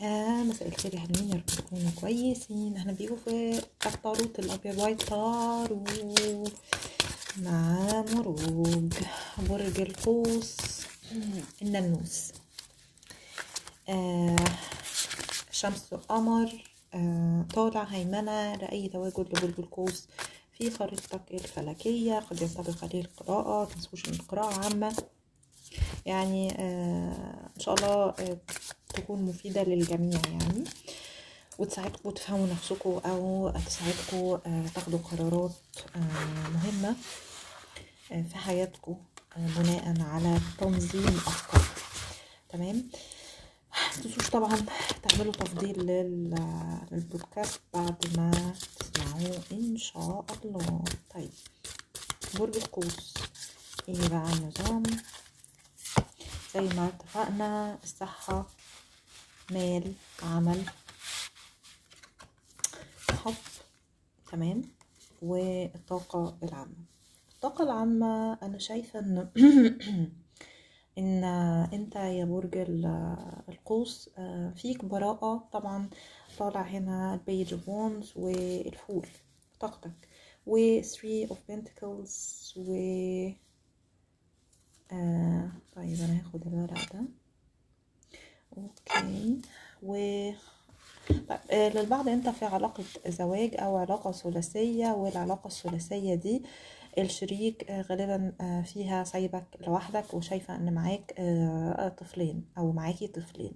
يا مساء الخير يا حلوين يا رب تكونوا كويسين. إحنا بيجوا في الطاروت الأبيض وايت طارو مع مروج. برج القوس الناموس. آه شمس وقمر آه طالع هيمنة لأي تواجد لبرج القوس في خريطتك الفلكية. قد ينطبق عليه القراءة متنسوش القراءة عامة. يعني آه إن شاء الله آه تكون مفيدة للجميع يعني. وتساعدكم تفهموا نفسكم أو تساعدكم آه تاخدوا قرارات آه مهمة آه في حياتكم بناء على تنظيم افكار تمام؟ متنسوش طبعا تعملوا تفضيل لل- للبودكاست بعد ما تسمعوه إن شاء الله. طيب برج القوس إيه بقى النظام زي ما اتفقنا الصحة مال عمل. حب تمام. والطاقة العامة. الطاقة العامة أنا شايفة إن إن أنت يا برج ال- القوس آه، فيك براءة طبعا طالع هنا ال page of wands وال fool طاقتك. و three of pentacles و آه طيب أنا هاخد الورق ده. و طيب آه، للبعض انت في علاقة زواج أو علاقة ثلاثية والعلاقة الثلاثية دي الشريك آه، غالبا آه، فيها سايبك لوحدك وشايفة ان معاك طفلين أو معاكي طفلين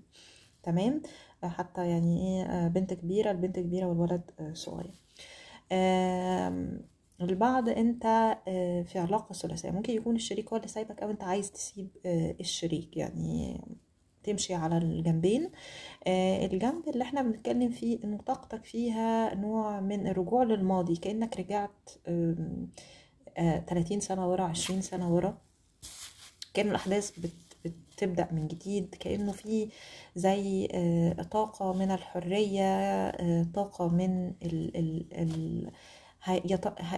تمام؟ حتى يعني إيه بنت كبيرة البنت كبيرة والولد صغير. البعض انت في علاقة ثلاثية ممكن يكون الشريك هو اللي سايبك أو انت عايز تسيب الشريك يعني تمشي على الجنبين. آه، الجنب اللي إحنا بنتكلم فيه إنه طاقتك فيها نوع من الرجوع للماضي كأنك رجعت آم، آه، 30 سنة ورا 20 سنة ورا. كأن الأحداث بت من جديد كأنه في زي آه، طاقة من الحرية آه، طاقة من ال ال ال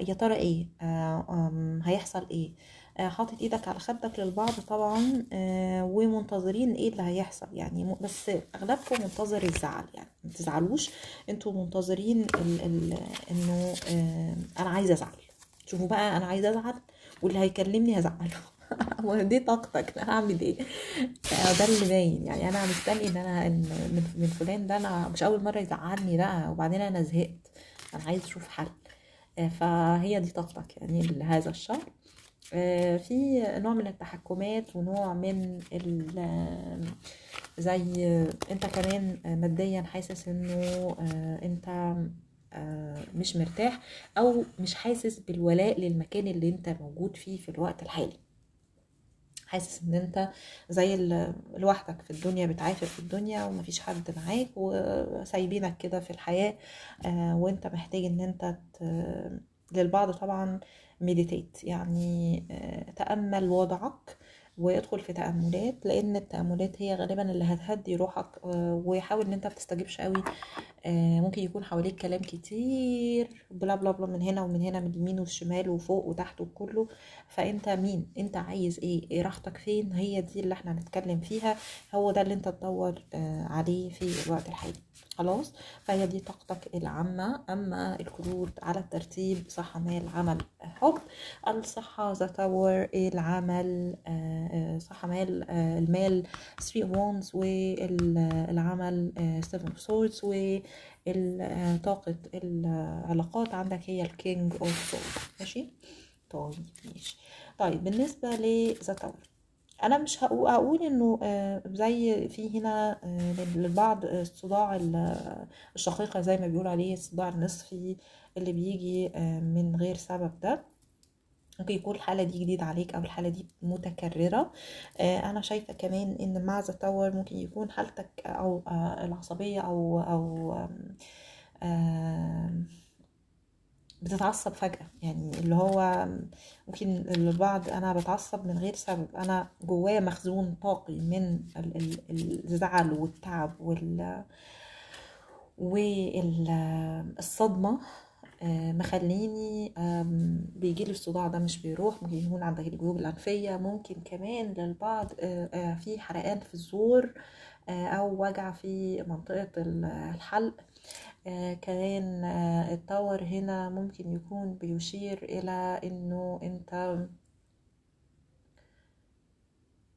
يا ترى إيه؟ هيحصل إيه؟ حاطط إيدك على خدك للبعض طبعا آه، ومنتظرين إيه اللي هيحصل. يعني بس اغلبكم منتظر الزعل يعني ما تزعلوش. أنتوا منتظرين ال ال انه آه، أنا عايزة ازعل. شوفوا بقى أنا عايزة ازعل واللي هيكلمني هزعله. ودي طاقتك أنا هعمل إيه؟ آه، ده اللي باين. يعني أنا مستني ان أنا من فلان ده أنا مش أول مرة يزعلني بقى وبعدين أنا زهقت. أنا عايز أشوف حل. آه، فهي دي طاقتك يعني لهذا الشهر. آه، في نوع من التحكمات ونوع من آه، زي آه، انت كمان آه، ماديا حاسس إنه آه، انت آه، مش مرتاح أو مش حاسس بالولاء للمكان اللي انت موجود فيه في الوقت الحالي. حاسس إن انت زي لوحدك في الدنيا بتعافر في الدنيا ومفيش حد معاك وسايبينك كده في الحياة آه، وانت محتاج إن انت للبعض طبعا مديتيت يعني آه، تأمل وضعك وادخل في تأملات لأن التأملات هي غالبا اللي هتهدي روحك آه، وحاول إن أنت بتستجيبش قوي ممكن يكون حواليك كلام كتير bla bla bla من هنا ومن هنا من اليمين والشمال وفوق وتحت وكله. فأنت مين؟ أنت عايز إيه؟ إيه راحتك فين؟ هي دي اللي إحنا هنتكلم فيها. هو ده اللي أنت تدور آه، عليه في الوقت الحالي. خلاص؟ فهي دي طاقتك العامة. أما الكروت على الترتيب صحة مال عمل حب. الصحة the tower العمل آه، آه، صحة مال آه، المال 3 wands والعمل 7 swords وطاقة العلاقات عندك هي ال king of sword ماشي؟ طيب ماشي. طيب بالنسبة ل the tower أنا مش هقو- هقول إنه آه، زي في هنا للبعض آه، الصداع ال- الشقيقة زي ما بيقول عليه الصداع النصفي اللي بيجي آه، من غير سبب ده. ممكن يكون الحالة دي جديدة عليك أو الحالة دي متكررة. آه، أنا شايفة كمان إن مع ذا تاور ممكن يكون حالتك أو آه، أو آم، آم، بتتعصب فجأة. يعني اللي هو ممكن البعض أنا بتعصب من غير سبب. أنا جوايا مخزون طاقي من ال- ال- الزعل والتعب وال والصدمة. مخليني آم، بيجيلي الصداع ده مش بيروح ممكن يكون عندك الجيوب الأنفية ممكن كمان للبعض آه، آه، في حرقان في الزور آه، أو وجع في منطقة ال- الحلق. آه، كمان آه، هنا ممكن يكون بيشير إلى إنه أنت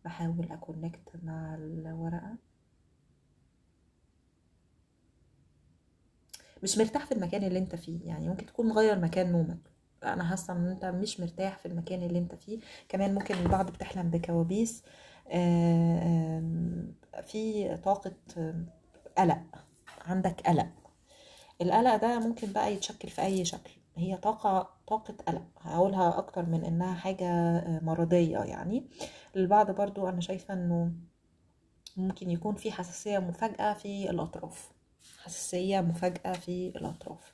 بحاول أكونكت مع الورقة. مش مرتاح في المكان اللي انت فيه. يعني ممكن تكون مغير مكان نومك. أنا حاسة إن أنت مش مرتاح في المكان اللي أنت فيه. كمان ممكن البعض بتحلم بكوابيس آه، في طاقة قلق. عندك قلق. القلق ده ممكن بقى يتشكل في أي شكل. هي طاقة طاقة قلق. هقولها أكتر من إنها حاجة آه، مرضية يعني. البعض برضو أنا شايفة إنه ممكن يكون في حساسية مفاجئة في الأطراف. حساسية مفاجئة في الأطراف.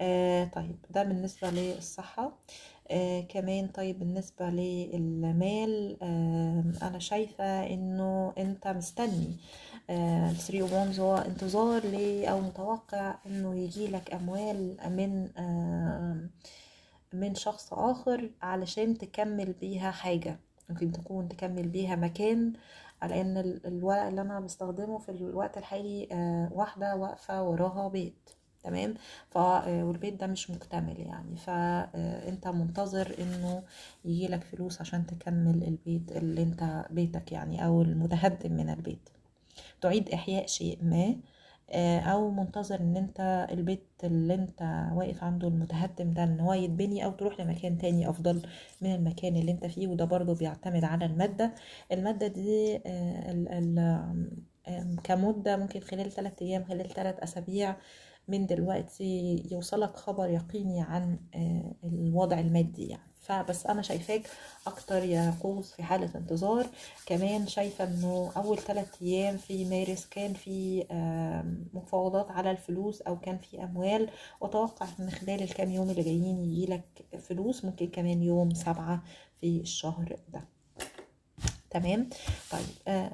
آه طيب ده بالنسبة للصحة. آه كمان طيب بالنسبة للمال آه أنا شايفة إنه أنت مستني آه الثري وانز هو انتظار أو متوقع إنه يجيلك أموال من آه من شخص آخر علشان تكمل بيها حاجة ممكن تكون تكمل بيها مكان ال- الورق اللي أنا بستخدمه في الوقت الحالي آه واحدة واقفة وراها بيت تمام؟ ف والبيت ده مش مكتمل يعني. فانت منتظر إنه يجيلك فلوس عشان تكمل البيت اللي أنت بيتك يعني أو المتهدم من البيت. تعيد إحياء شيء ما آه، أو منتظر إن أنت البيت اللي أنت واقف عنده المتهدم ده إن هو يتبني أو تروح لمكان تاني أفضل من المكان اللي أنت فيه وده برضو بيعتمد على المادة. المادة دي آه، كمدة ممكن خلال ثلاثة أيام خلال ثلاث أسابيع من دلوقتي يوصلك خبر يقيني عن آه، الوضع المادي يعني. فبس أنا شايفاك أكتر يا قوس في حالة انتظار. كمان شايفة إنه أول ثلاث أيام في مارس كان في مفاوضات على الفلوس أو كان في أموال. وأتوقع إن خلال الكام يوم اللي جايين يجيلك فلوس ممكن كمان يوم سبعة في الشهر ده. تمام؟ طيب آه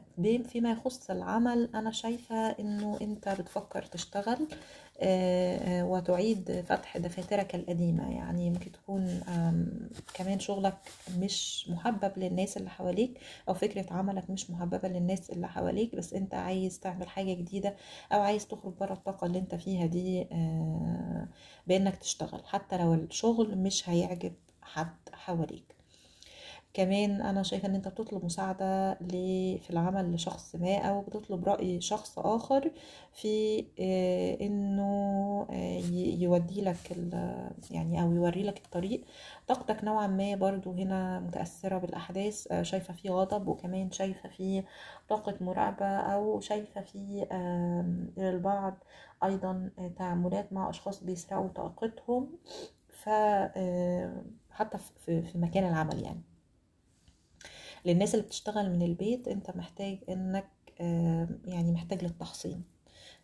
فيما يخص العمل أنا شايفة إنه أنت بتفكر تشتغل. وتعيد فتح دفاترك القديمة. يعني ممكن تكون كمان شغلك مش محبب للناس اللي حواليك أو فكرة عملك مش محببة للناس اللي حواليك بس أنت عايز تعمل حاجة جديدة أو عايز تخرج بره الطاقة اللي أنت فيها دي آه بأنك تشتغل. حتى لو الشغل مش هيعجب حد حواليك. كمان أنا شايفة إن أنت بتطلب مساعدة في العمل لشخص ما أو بتطلب رأي شخص آخر في آه، إنه آه، يودي لك يعني أو يوري لك الطريق. طاقتك نوعا ما برضو هنا متأثرة بالأحداث. آه، شايفة في غضب وكمان شايفة في طاقة مراقبة أو شايفة في آم، للبعض أيضا تعاملات مع أشخاص بيسرقوا طاقتهم. ف حتى في مكان العمل يعني. للناس اللي بتشتغل من البيت انت محتاج انك آه، يعني محتاج للتحصين.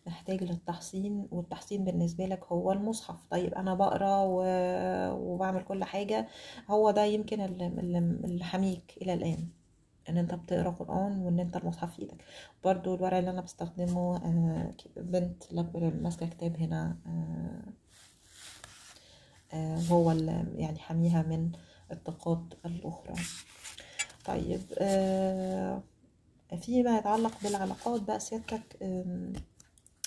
محتاج للتحصين والتحصين بالنسبة لك هو المصحف. طيب أنا بقرأ وبعمل كل حاجة هو ده يمكن اللي حميك إلى الآن. إن أنت بتقرأ قرآن وإن أنت المصحف في إيدك. برضو الورق اللي أنا بستخدمه آه، بنت ماسكة كتاب هنا آه، هو يعني حميها من الطاقات الأخرى. طيب آه، فيما يتعلق بالعلاقات بقى سيادتك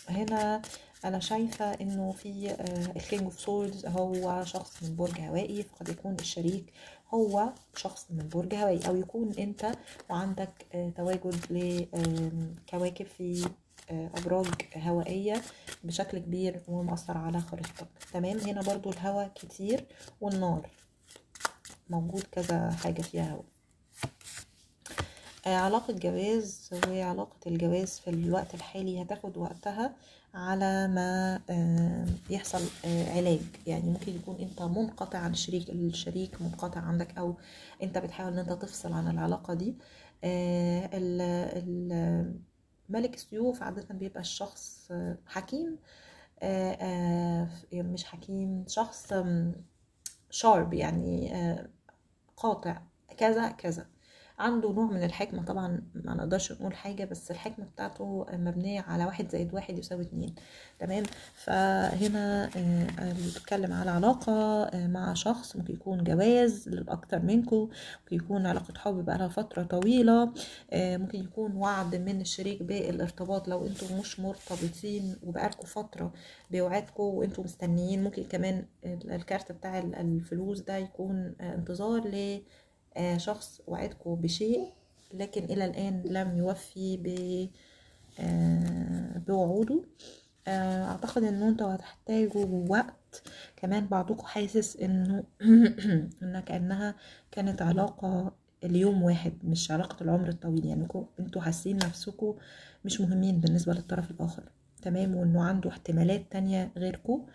هنا أنا شايفة إنه في ال king of swords هو شخص من برج هوائي فقد يكون الشريك هو شخص من برج هوائي أو يكون أنت وعندك آه، تواجد لكواكب في آه، أبراج هوائية بشكل كبير ومأثر على خريطتك. تمام؟ هنا برضو الهواء كتير والنار موجود كذا حاجة فيها هواء. علاقة جواز وعلاقة الجواز في الوقت الحالي هتاخد وقتها على ما آه، يحصل آه، علاج. يعني ممكن يكون انت منقطع عن الشريك الشريك منقطع عندك أو انت بتحاول ان انت تفصل عن العلاقة دي. آه، ملك السيوف عادة بيبقى الشخص آه، حكيم. آه، آه، مش حكيم شخص شارب يعني آه، قاطع كذا كذا. عنده نوع من الحكمة. طبعا ما نقدرش نقول حاجة بس الحكمة بتاعته مبنية على واحد زائد واحد يساوي اتنين. تمام؟ فهنا آه، بيتكلم على علاقة آه، مع شخص ممكن يكون جواز للأكتر منكم ممكن يكون علاقة حب بقالها فترة طويلة. آه، ممكن يكون وعد من الشريك بالارتباط لو أنتم مش مرتبطين وبقالكم فترة بيوعدكم وأنتم مستنيين. ممكن كمان ال- الكارت بتاع ال- الفلوس ده يكون آه، انتظار لشخص وعدكم بشيء لكن إلى الآن لم يوفي ب آه، بوعوده. آه، أعتقد إن أنتوا هتحتاجوا وقت. كمان بعضكم حاسس إنه إن كأنها كانت علاقة اليوم واحد مش علاقة العمر الطويل. يعني أنتوا حاسين نفسكم مش مهمين بالنسبة للطرف الآخر. تمام؟ وإنه عنده احتمالات تانية غيركم. أم،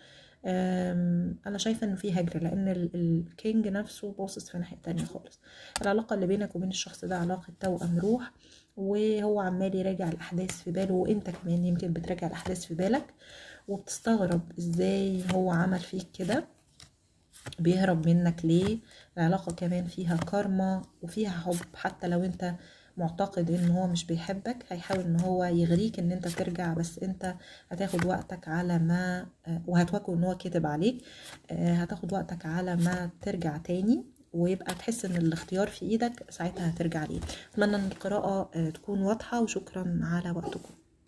أنا شايفة إنه في هجر لأن ال- الكينج نفسه باصص في ناحية تانية خالص. العلاقة اللي بينك وبين الشخص ده علاقة توأم روح وهو عمال يراجع الأحداث في باله وأنت كمان يمكن بتراجع الأحداث في بالك وبتستغرب إزاي هو عمل فيك كده. بيهرب منك ليه؟ العلاقة كمان فيها كارما وفيها حب حتى لو أنت معتقد إن هو مش بيحبك هيحاول إن هو يغريك إن أنت ترجع بس أنت هتاخد وقتك على ما آه، وهتواجهه إن هو كذب عليك آه، هتاخد وقتك على ما ترجع تاني ويبقى تحس إن الاختيار في إيدك ساعتها هترجع ليه أتمنى إن القراءة آه، تكون واضحة وشكرا على وقتكم.